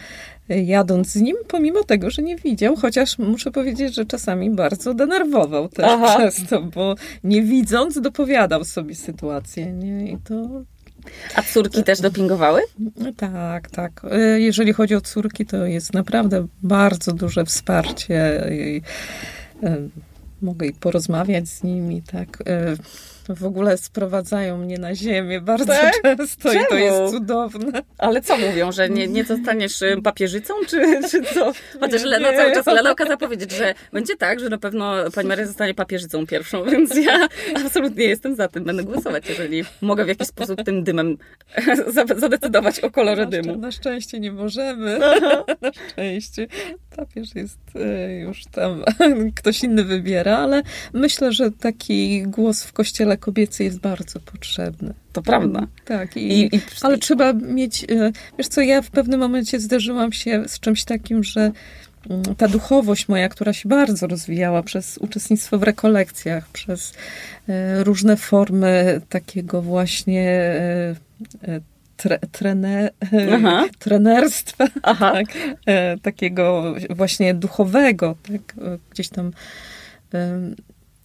jadąc z nim, pomimo tego, że nie widział, chociaż muszę powiedzieć, że czasami bardzo denerwował też Aha. przez to, bo nie widząc dopowiadał sobie sytuację, nie? I to a córki też dopingowały? Tak, tak. Jeżeli chodzi o córki, to jest naprawdę bardzo duże wsparcie. I, mogę i porozmawiać z nimi, tak w ogóle sprowadzają mnie na ziemię bardzo tak? często Czemu? i to jest cudowne. Ale co mówią, że nie, nie zostaniesz y, papieżycą, czy, czy co? Chociaż nie, Lena nie. cały czas Lena okazała powiedzieć, że będzie tak, że na pewno pani Maria zostanie papieżycą pierwszą, więc ja absolutnie jestem za tym. Będę głosować, jeżeli mogę w jakiś sposób tym dymem zadecydować o kolorze dymu. Na szczęście nie możemy. na szczęście. Papież jest y, już tam, ktoś inny wybiera, ale myślę, że taki głos w kościele role kobiecej jest bardzo potrzebny. To prawda. Tak, i, I, i, ale trzeba mieć, e, wiesz co, ja w pewnym momencie zderzyłam się z czymś takim, że mm, ta duchowość moja, która się bardzo rozwijała przez uczestnictwo w rekolekcjach, przez e, różne formy takiego właśnie e, tre, trene, trenerstwa, tak, takiego właśnie duchowego, tak, gdzieś tam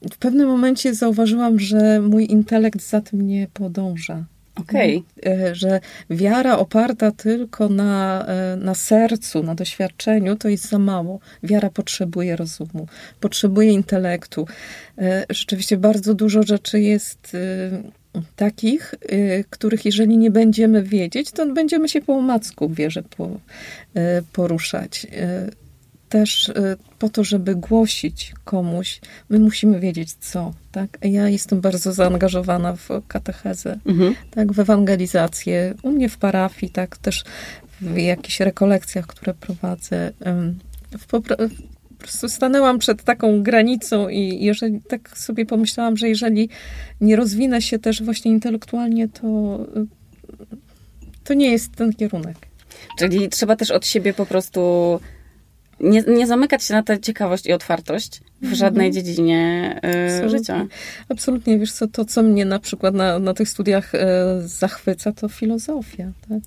w pewnym momencie zauważyłam, że mój intelekt za tym nie podąża. Okej. Okay. E, że wiara oparta tylko na, e, na sercu, na doświadczeniu, to jest za mało. Wiara potrzebuje rozumu, potrzebuje intelektu. E, rzeczywiście bardzo dużo rzeczy jest takich, których jeżeli nie będziemy wiedzieć, to będziemy się po omacku wierze po, y, poruszać. Y, też po to, żeby głosić komuś, my musimy wiedzieć co. Tak? Ja jestem bardzo zaangażowana w katechezę, mhm. tak, w ewangelizację. U mnie w parafii, tak, też w jakichś rekolekcjach, które prowadzę. W, po prostu stanęłam przed taką granicą i jeżeli tak sobie pomyślałam, że jeżeli nie rozwinę się też właśnie intelektualnie, to, to nie jest ten kierunek. Czyli trzeba też od siebie po prostu nie, nie zamykać się na tę ciekawość i otwartość w mhm. żadnej dziedzinie y, życia. Absolutnie. Wiesz co, to co mnie na przykład na, na tych studiach y, zachwyca, to filozofia. Tak?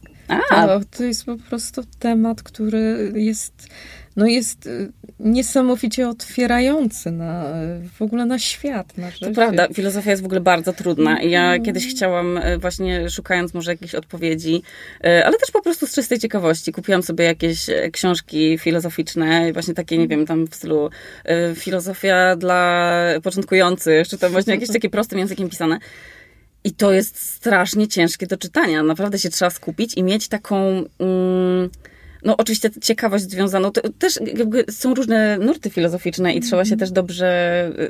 To, to jest po prostu temat, który jest no jest y, niesamowicie otwierający na, w ogóle na świat. Na to prawda, filozofia jest w ogóle bardzo trudna ja no. kiedyś chciałam y, właśnie szukając może jakichś odpowiedzi, y, ale też po prostu z czystej ciekawości kupiłam sobie jakieś książki filozoficzne, właśnie takie, nie wiem, tam w stylu filozofia dla początkujących, czy tam właśnie jakieś takie prostym językiem pisane. I to jest strasznie ciężkie do czytania. Naprawdę się trzeba skupić i mieć taką... Mm, no oczywiście ciekawość związaną, też są różne nurty filozoficzne i trzeba się mhm. też dobrze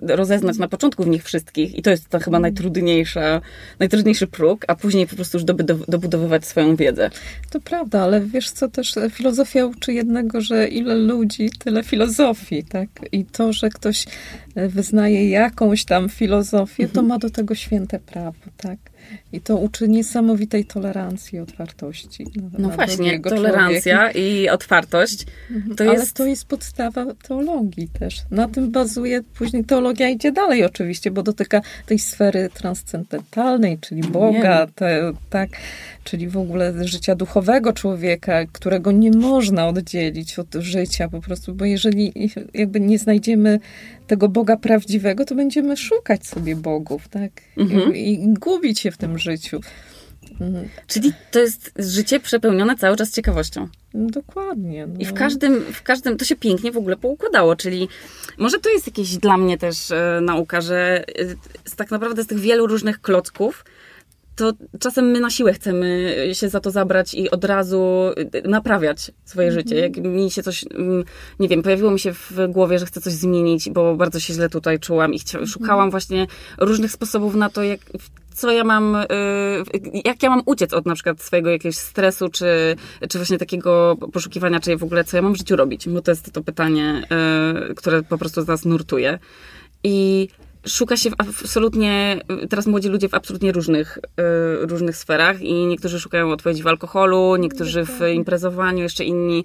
e, rozeznać na początku w nich wszystkich i to jest to chyba mhm. najtrudniejsza, najtrudniejszy próg, a później po prostu już dobudowywać swoją wiedzę. To prawda, ale wiesz co, też filozofia uczy jednego, że ile ludzi, tyle filozofii, tak? I to, że ktoś e, wyznaje jakąś tam filozofię, to mhm. ma do tego święte prawo, tak? I to uczy niesamowitej tolerancji, otwartości. Na, no na właśnie, tolerancja człowieka. i otwartość. Mhm. To Ale jest... to jest podstawa teologii też. Na tym bazuje, później teologia idzie dalej oczywiście, bo dotyka tej sfery transcendentalnej, czyli Boga, te, tak, czyli w ogóle życia duchowego człowieka, którego nie można oddzielić od życia po prostu, bo jeżeli jakby nie znajdziemy tego Boga prawdziwego, to będziemy szukać sobie bogów, tak? Mhm. I, I gubić się w tym życiu. Mhm. Czyli to jest życie przepełnione cały czas ciekawością. dokładnie. No. I w każdym, w każdym, to się pięknie w ogóle poukładało, czyli może to jest jakieś dla mnie też e, nauka, że e, tak naprawdę z tych wielu różnych klocków to czasem my na siłę chcemy się za to zabrać i od razu naprawiać swoje -hmm. życie. Jak mi się coś, mm, nie wiem, pojawiło mi się w głowie, że chcę coś zmienić, bo bardzo się źle tutaj czułam i mhm. szukałam właśnie różnych sposobów na to, jak, co ja mam, y, jak ja mam uciec od na przykład swojego jakiegoś stresu, czy, czy właśnie takiego poszukiwania, czy w ogóle co ja mam w życiu robić, bo to jest to pytanie, y, które po prostu z nas nurtuje. I szuka się absolutnie, teraz młodzi ludzie w absolutnie różnych, y, różnych sferach i niektórzy szukają odpowiedzi w alkoholu, niektórzy w imprezowaniu, jeszcze inni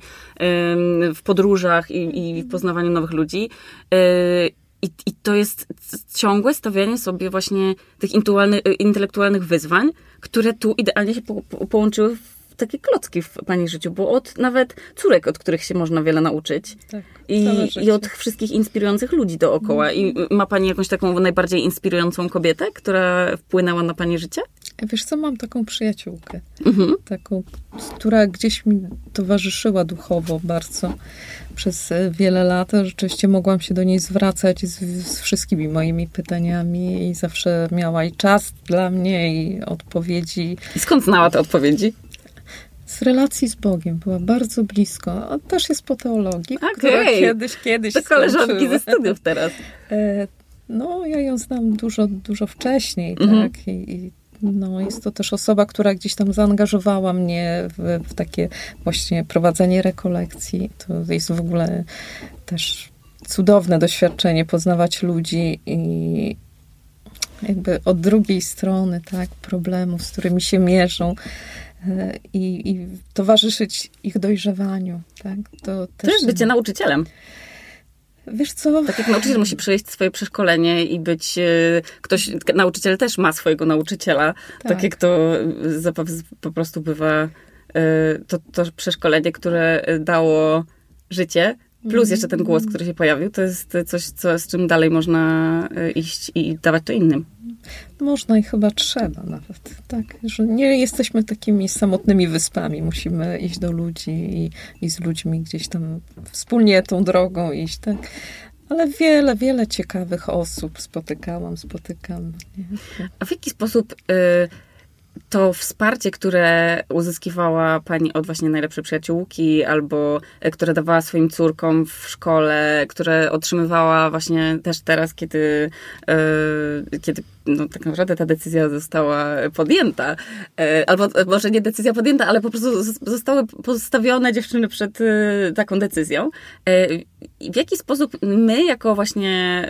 w podróżach i, i w poznawaniu nowych ludzi. Y, I, I to jest ciągłe stawianie sobie właśnie tych intelektualnych wyzwań, które tu idealnie się po, po, połączyły w takie klocki w pani życiu, bo od nawet córek, od których się można wiele nauczyć. Tak, I, I od wszystkich inspirujących ludzi dookoła. I ma pani jakąś taką najbardziej inspirującą kobietę, która wpłynęła na pani życie? Wiesz co, mam taką przyjaciółkę, mhm. taką, która gdzieś mi towarzyszyła duchowo bardzo przez wiele lat. Rzeczywiście mogłam się do niej zwracać z, z, wszystkimi moimi pytaniami i zawsze miała i czas dla mnie, i odpowiedzi. Skąd znała te odpowiedzi? Z relacji z Bogiem. Była bardzo blisko. On też jest po teologii, okay. która kiedyś, kiedyś To koleżanki ze studiów teraz. E, no, ja ją znam dużo, dużo wcześniej, mhm. tak? I, I, no, jest to też osoba, która gdzieś tam zaangażowała mnie w, w takie właśnie prowadzenie rekolekcji. To jest w ogóle też cudowne doświadczenie poznawać ludzi i jakby od drugiej strony, tak, problemów, z którymi się mierzą i, i towarzyszyć ich dojrzewaniu. Tak? To, też... to jest bycie nauczycielem. Wiesz co? Tak jak nauczyciel musi przejść swoje przeszkolenie i być e, ktoś, nauczyciel też ma swojego nauczyciela. Tak, tak jak to po prostu bywa to, to przeszkolenie, które dało życie, plus mhm. jeszcze ten głos, który się pojawił, to jest coś, co, z czym dalej można iść i dawać to innym. Można i chyba trzeba nawet, tak? Że nie jesteśmy takimi samotnymi wyspami. Musimy iść do ludzi i, i z ludźmi gdzieś tam wspólnie tą drogą iść, tak? ale wiele, wiele ciekawych osób spotykałam, spotykam. A w jaki sposób y, to wsparcie, które uzyskiwała pani od właśnie najlepszej przyjaciółki, albo y, które dawała swoim córkom w szkole, które otrzymywała właśnie też teraz, kiedy, y, kiedy no, tak naprawdę ta decyzja została podjęta. E, albo może nie decyzja podjęta, ale po prostu zostały postawione dziewczyny przed e, taką decyzją. E, w jaki sposób my, jako właśnie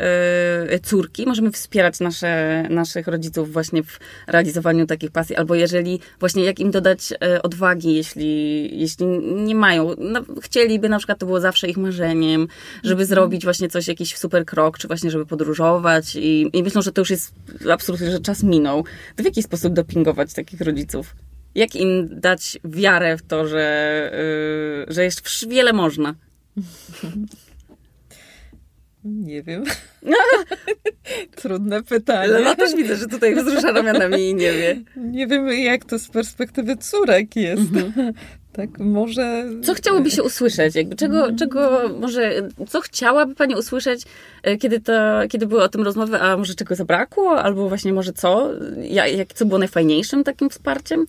córki, możemy wspierać nasze, naszych rodziców właśnie w realizowaniu takich pasji? Albo jeżeli właśnie jak im dodać odwagi, jeśli, jeśli nie mają, no, chcieliby na przykład, to było zawsze ich marzeniem, żeby mhm. zrobić właśnie coś, jakiś super krok, czy właśnie żeby podróżować i, i myślą, że to już jest absolutnie, że czas minął, to w jaki sposób dopingować takich rodziców? Jak im dać wiarę w to, że, yy, że jeszcze wiele można? Nie wiem. Trudne pytanie. Ja też widzę, że tutaj wzrusza ramionami i nie wie. Nie wiem, jak to z perspektywy córek jest. Mhm. Tak, może... Co chciałoby się usłyszeć? Jakby czego, mhm. czego może, co chciałaby Pani usłyszeć, e, kiedy, to, kiedy były o tym rozmowy, a może czego zabrakło? Albo właśnie może co? Jak, co było najfajniejszym takim wsparciem?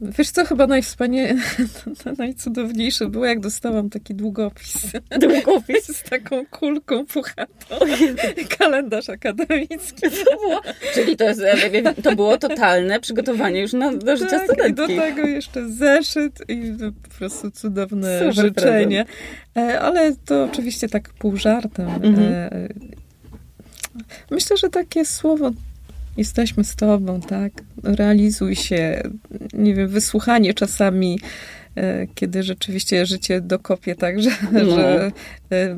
Wiesz co, chyba najwspanie... najcudowniejsze było, jak dostałam taki długopis. Długopis? Z taką kulką puchatą. Kalendarz akademicki. To było, czyli to, jest, to było totalne przygotowanie już na, do życia tak, studentki. i do tego jeszcze zeszyt i po prostu cudowne Super życzenie. Prezent. Ale to oczywiście tak pół żartem. Mhm. E, myślę, że takie słowo jesteśmy z tobą, tak? Realizuj się. Nie wiem, wysłuchanie czasami, e, kiedy rzeczywiście życie dokopie tak, że, no. że e,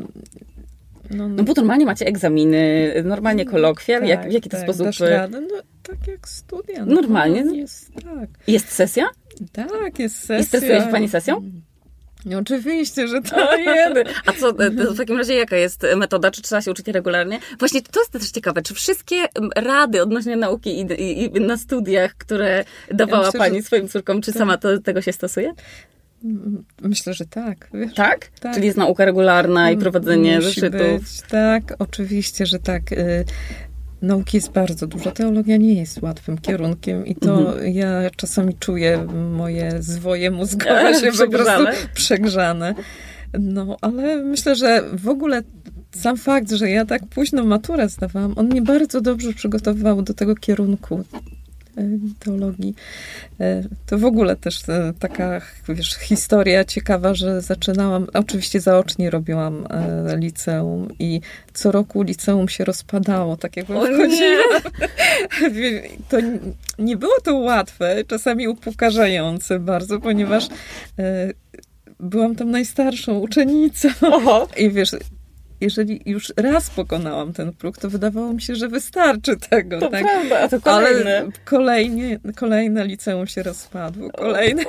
no, no. no, bo normalnie macie egzaminy, normalnie kolokwial. Tak, jak, w jaki tak, to sposób? Radę? No, tak jak studia. No, normalnie? Jest, tak. jest sesja? Tak, jest sesja. I stresuje się pani sesją? Mm. No, oczywiście, że to jedy. A co, w takim razie jaka jest metoda? Czy trzeba się uczyć regularnie? Właśnie to jest też ciekawe. Czy wszystkie rady odnośnie nauki i, i, i na studiach, które dawała ja myślę, Pani swoim córkom, czy tak. sama to, tego się stosuje? Myślę, że tak. Tak? tak? Czyli jest nauka regularna i prowadzenie Musi zeszytów. Być, tak, oczywiście, że tak. Nauki jest bardzo dużo. Teologia nie jest łatwym kierunkiem i to mhm. ja czasami czuję moje zwoje mózgowe się po prostu przegrzane. No, ale myślę, że w ogóle sam fakt, że ja tak późno maturę zdawałam, on mnie bardzo dobrze przygotowywał do tego kierunku. E, teologii. E, to w ogóle też e, taka, wiesz, historia ciekawa, że zaczynałam, oczywiście zaocznie robiłam liceum i co roku liceum się rozpadało, tak jak wchodziłam. To nie było to łatwe, czasami upokarzające bardzo, ponieważ byłam tam najstarszą uczennicą. Oho. I wiesz, jeżeli już raz pokonałam ten próg, to wydawało mi się, że wystarczy tego. To tak? prawda, a to kolejne. Ale kolejnie, kolejne liceum się rozpadło. Kolejne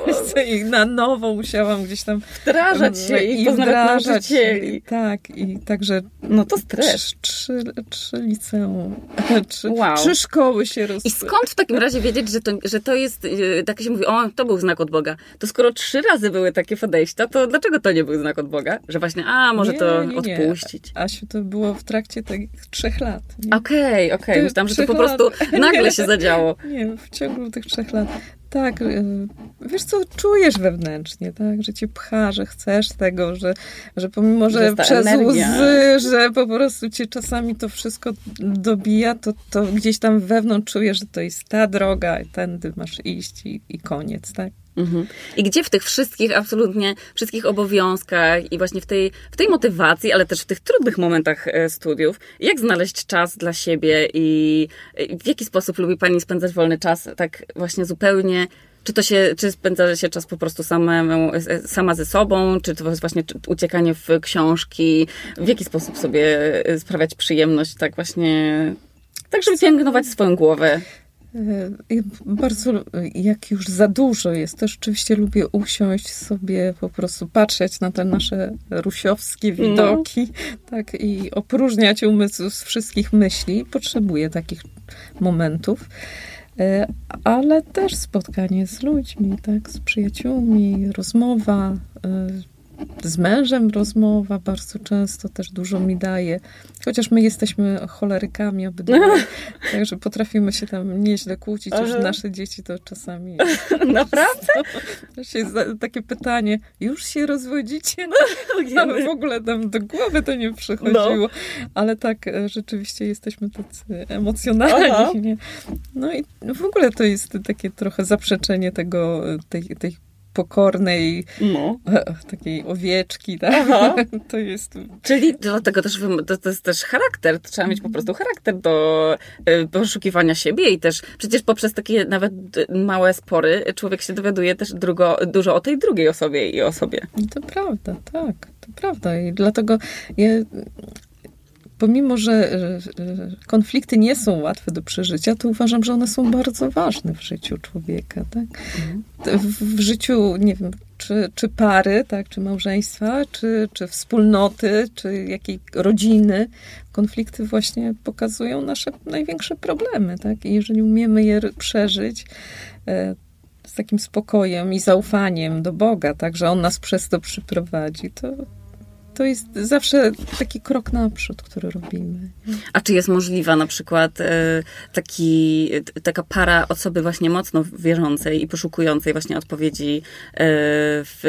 i na nowo musiałam gdzieś tam wdrażać się i, i wdrażać. Nauczycieli. Tak, i także no to stres. Trzy, trzy, trzy liceum, trzy, wow. trzy szkoły się rozpadły. I skąd w takim razie wiedzieć, że to, że to jest, e, tak się mówi, o, to był znak od Boga. To skoro trzy razy były takie podejścia, to dlaczego to nie był znak od Boga? Że właśnie, a, może nie, to nie, odpuścić. Asiu, to było w trakcie tych trzech lat. Okej, okej. Okay, Myślałam, że to po prostu nagle się zadziało. Nie, w ciągu tych trzech lat. Tak, y, wiesz co, czujesz wewnętrznie, tak, że cię pcha, że chcesz tego, że, że pomimo, że, że przez energia. łzy, że po prostu cię czasami to wszystko dobija, to, to gdzieś tam wewnątrz czujesz, że to jest ta droga i tędy masz iść i, i koniec, tak? Mhm. I gdzie w tych wszystkich, absolutnie wszystkich obowiązkach i właśnie w tej, w tej motywacji, ale też w tych trudnych momentach e, studiów, jak znaleźć czas dla siebie i w jaki sposób lubi Pani spędzać wolny czas tak właśnie zupełnie czy to się, czy spędza się czas po prostu samemu, e, sama ze sobą, czy to jest właśnie uciekanie w książki? W jaki sposób sobie e, sprawiać przyjemność, tak właśnie, tak żeby pielęgnować swoją głowę? Y, bardzo, jak już za dużo jest, to rzeczywiście lubię usiąść sobie, po prostu patrzeć na te nasze rusiowskie no. widoki, no. tak, i opróżniać umysł z wszystkich myśli. Potrzebuję takich momentów. Y, ale też spotkanie z ludźmi, tak, z przyjaciółmi, rozmowa, y, z mężem rozmowa bardzo często też dużo mi daje. Chociaż my jesteśmy cholerykami obydwoje, także potrafimy się tam nieźle kłócić. Już nasze dzieci to czasami... Naprawdę? takie pytanie, już się rozwodzicie? No, w ogóle tam do głowy to nie przychodziło. No. Ale tak, e, rzeczywiście jesteśmy tacy emocjonalni. No i w ogóle to jest takie trochę zaprzeczenie tego, tej, tej pokornej, no. takiej owieczki, tak? To jest... Czyli dlatego też to, to jest też charakter, to trzeba mieć po prostu charakter do y, poszukiwania siebie i też przecież poprzez takie nawet małe spory człowiek się dowiaduje też drugo, dużo o tej drugiej osobie i o sobie. To prawda, tak, to prawda i dlatego ja pomimo, że konflikty nie są łatwe do przeżycia, to uważam, że one są bardzo ważne w życiu człowieka. Tak? Mhm. W, w, życiu, nie wiem, czy, czy pary, tak, czy małżeństwa, czy, czy wspólnoty, czy jakiej rodziny, konflikty właśnie pokazują nasze największe problemy. Tak? I jeżeli umiemy je przeżyć, e, z takim spokojem i zaufaniem do Boga, tak, że On nas przez to przyprowadzi, to, to jest zawsze taki krok naprzód, który robimy. A czy jest możliwa na przykład e, taki, taka para osoby właśnie mocno wierzącej i poszukującej właśnie odpowiedzi e, w,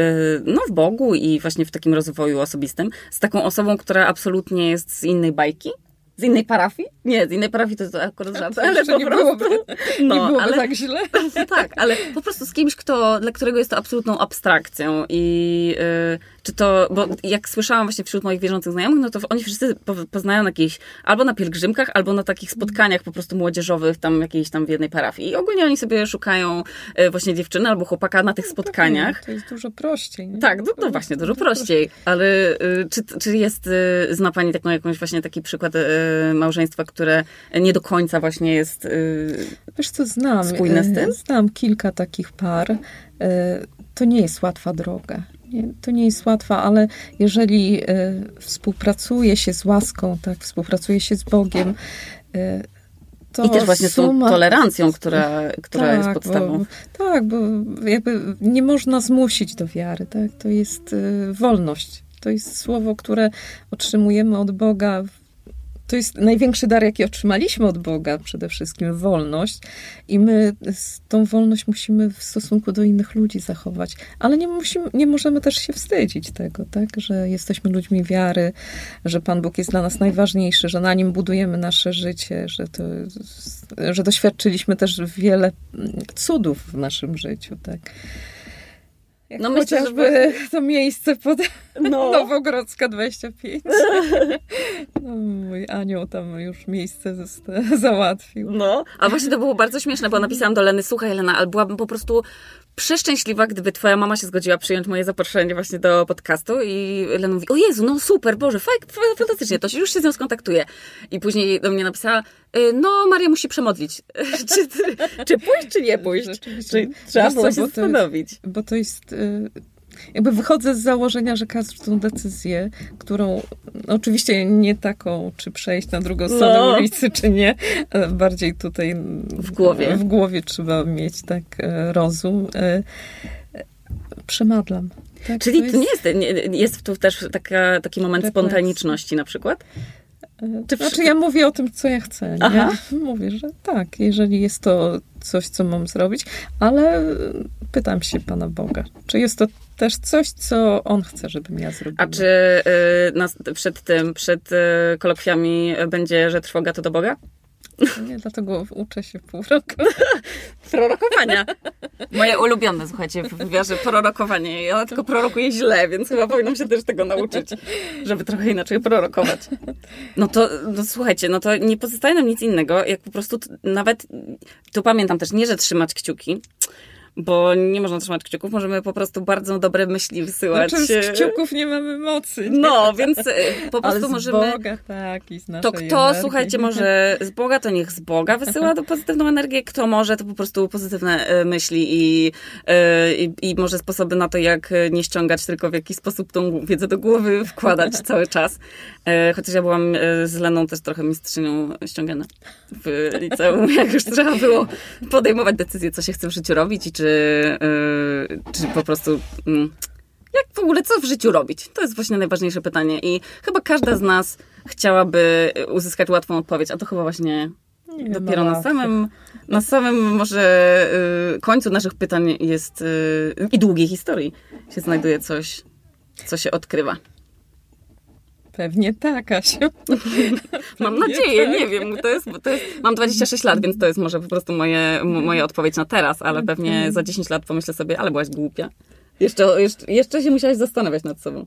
no, w Bogu i właśnie w takim rozwoju osobistym, z taką osobą, która absolutnie jest z innej bajki? Z innej parafii? Nie, z innej parafii to, to akurat żart, ale po nie prostu... Byłoby, no, nie byłoby ale, tak źle. tak, ale po prostu z kimś, kto, dla którego jest to absolutną abstrakcją i... Yy, czy to, bo jak słyszałam właśnie wśród moich wierzących znajomych, no to oni wszyscy poznają na jakiejś, albo na pielgrzymkach, albo na takich spotkaniach po prostu młodzieżowych, tam jakiejś tam w jednej parafii. I ogólnie oni sobie szukają e, właśnie dziewczyny albo chłopaka na tych no, spotkaniach. To jest dużo prościej. Nie? Tak, no, no właśnie, dużo prościej. Ale y, czy, czy jest, y, zna Pani taką jakąś właśnie taki przykład y, małżeństwa, które nie do końca właśnie jest Wiesz co, znam. spójne z tym? Znam kilka takich par. To nie jest łatwa droga. To nie jest łatwe, ale jeżeli y, współpracuje się z łaską, tak, współpracuje się z Bogiem, y, to I też właśnie suma... z tą tolerancją, która, która tak, jest podstawą. Bo, tak, bo jakby nie można zmusić do wiary, tak? To jest y, wolność. To jest słowo, które otrzymujemy od Boga to jest największy dar, jaki otrzymaliśmy od Boga, przede wszystkim wolność. I my tą wolność musimy w stosunku do innych ludzi zachować. Ale nie, musimy, nie możemy też się wstydzić tego, tak? że jesteśmy ludźmi wiary, że Pan Bóg jest dla nas najważniejszy, że na nim budujemy nasze życie, że, to, że doświadczyliśmy też wiele cudów w naszym życiu. Tak? Jak no chociażby myślę, że... to miejsce pod no. Nowogrodzka 25. No, mój anioł tam już miejsce załatwił. No, a właśnie to było bardzo śmieszne, bo napisałam do Leny, słuchaj Lena, ale byłabym po prostu przeszczęśliwa, gdyby twoja mama się zgodziła przyjąć moje zaproszenie właśnie do podcastu i Lena mówi, o Jezu, no super, Boże, fajnie, fantastycznie, to się, już się z nią skontaktuje. I później do mnie napisała, y, no Maria musi przemodlić. czy, czy pójść, czy nie pójść? Czy trzeba było się zastanowić. Bo to jest... Y, jakby wychodzę z założenia, że każdą decyzję, którą no oczywiście nie taką, czy przejść na drugą stronę no. ulicy, czy nie, bardziej tutaj w głowie, w głowie trzeba mieć tak e, rozum. E, przemadlam. Tak, Czyli to, jest... nie jest, nie, jest tu też taka, taki moment spontaniczności na przykład? E, czy znaczy ja mówię o tym, co ja chcę. Nie? Mówię, że tak, jeżeli jest to coś, co mam zrobić, ale pytam się Pana Boga, czy jest to też coś, co on chce, żebym ja zrobiła. A czy y, przed tym, przed y, kolokwiami będzie, że trwoga to do Boga? Nie, dlatego uczę się pół roku. Prorokowania. Moje ulubione, słuchajcie, w wywiarze prorokowanie. Ja tylko prorokuję źle, więc chyba powinnam się też tego nauczyć, żeby trochę inaczej prorokować. No to, no słuchajcie, no to nie pozostaje nam nic innego, jak po prostu nawet, tu pamiętam też, nie, że trzymać kciuki, bo nie można trzymać kciuków, możemy po prostu bardzo dobre myśli wysyłać. Znaczy z kciuków nie mamy mocy. Nie? No, więc e, po prostu możemy... Boga, tak, i z To kto, energii. słuchajcie, może z Boga, to niech z Boga wysyła do pozytywną energię, kto może, to po prostu pozytywne e, myśli i, e, i, i może sposoby na to, jak nie ściągać, tylko w jaki sposób tą wiedzę do głowy wkładać cały czas. Chociaż ja byłam z Leną też trochę mistrzynią ściągana w liceum, jak już trzeba było podejmować decyzję, co się chce w życiu robić i czy czy, y, czy po prostu mm, Jak w ogóle, co w życiu robić? To jest właśnie najważniejsze pytanie i chyba każda z nas chciałaby uzyskać łatwą odpowiedź, a to chyba właśnie nie dopiero na samym, na samym może y, końcu naszych pytań jest y, i długiej historii się znajduje coś, co się odkrywa. Pewnie tak, Asiu. mam nadzieję, tak. nie wiem. To jest, to jest, mam 26 lat, więc to jest może po prostu moje, moja odpowiedź na teraz, ale pewnie za 10 lat pomyślę sobie, ale byłaś głupia. Jeszcze, jeszcze, jeszcze się musiałaś zastanawiać nad sobą.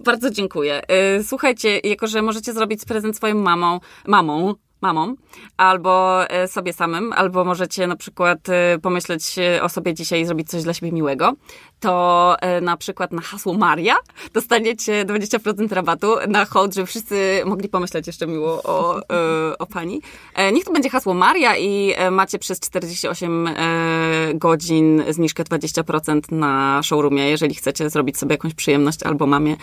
Bardzo dziękuję. Y, słuchajcie, jako że możecie zrobić prezent swoim mamą, mamą, mamą, albo e, sobie samym, albo możecie na przykład e, pomyśleć o sobie dzisiaj i zrobić coś dla siebie miłego, to e, na przykład na hasło Maria dostaniecie 20% rabatu na hołd, żeby wszyscy mogli pomyśleć jeszcze miło o, o pani. Niech to będzie hasło Maria i macie przez 48 godzin zniżkę 20% na showroomie, jeżeli chcecie zrobić sobie jakąś przyjemność albo mamie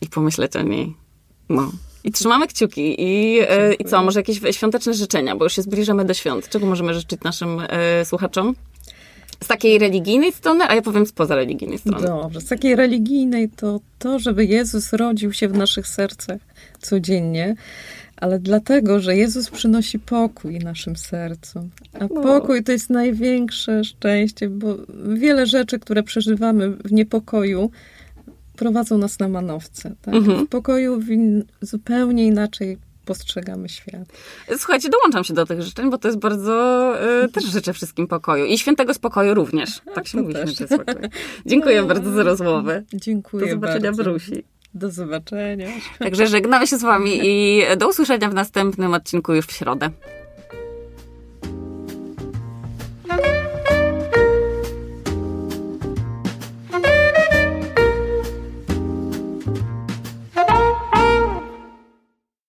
i pomyśleć o niej. No. I trzymamy kciuki. I, e, I co, może jakieś świąteczne życzenia, bo już się zbliżamy do świąt. Czego możemy życzyć naszym e, słuchaczom? Z takiej religijnej strony, a ja powiem spoza religijnej strony. Dobrze, z takiej religijnej to to, żeby Jezus rodził się w naszych sercach codziennie, ale dlatego, że Jezus przynosi pokój naszym sercom. A pokój to jest największe szczęście, bo wiele rzeczy, które przeżywamy w niepokoju, prowadzą nas na manowce. Tak? Mhm. W pokoju zupełnie inaczej postrzegamy świat. Słuchajcie, dołączam się do tych życzeń, bo to jest bardzo... Y, też życzę wszystkim pokoju. I świętego spokoju również. Tak się mówi, Dziękuję no. bardzo za rozmowę. Dziękuję Do zobaczenia bardzo. w Rusi. Do zobaczenia. Także żegnamy się z wami i do usłyszenia w następnym odcinku już w środę.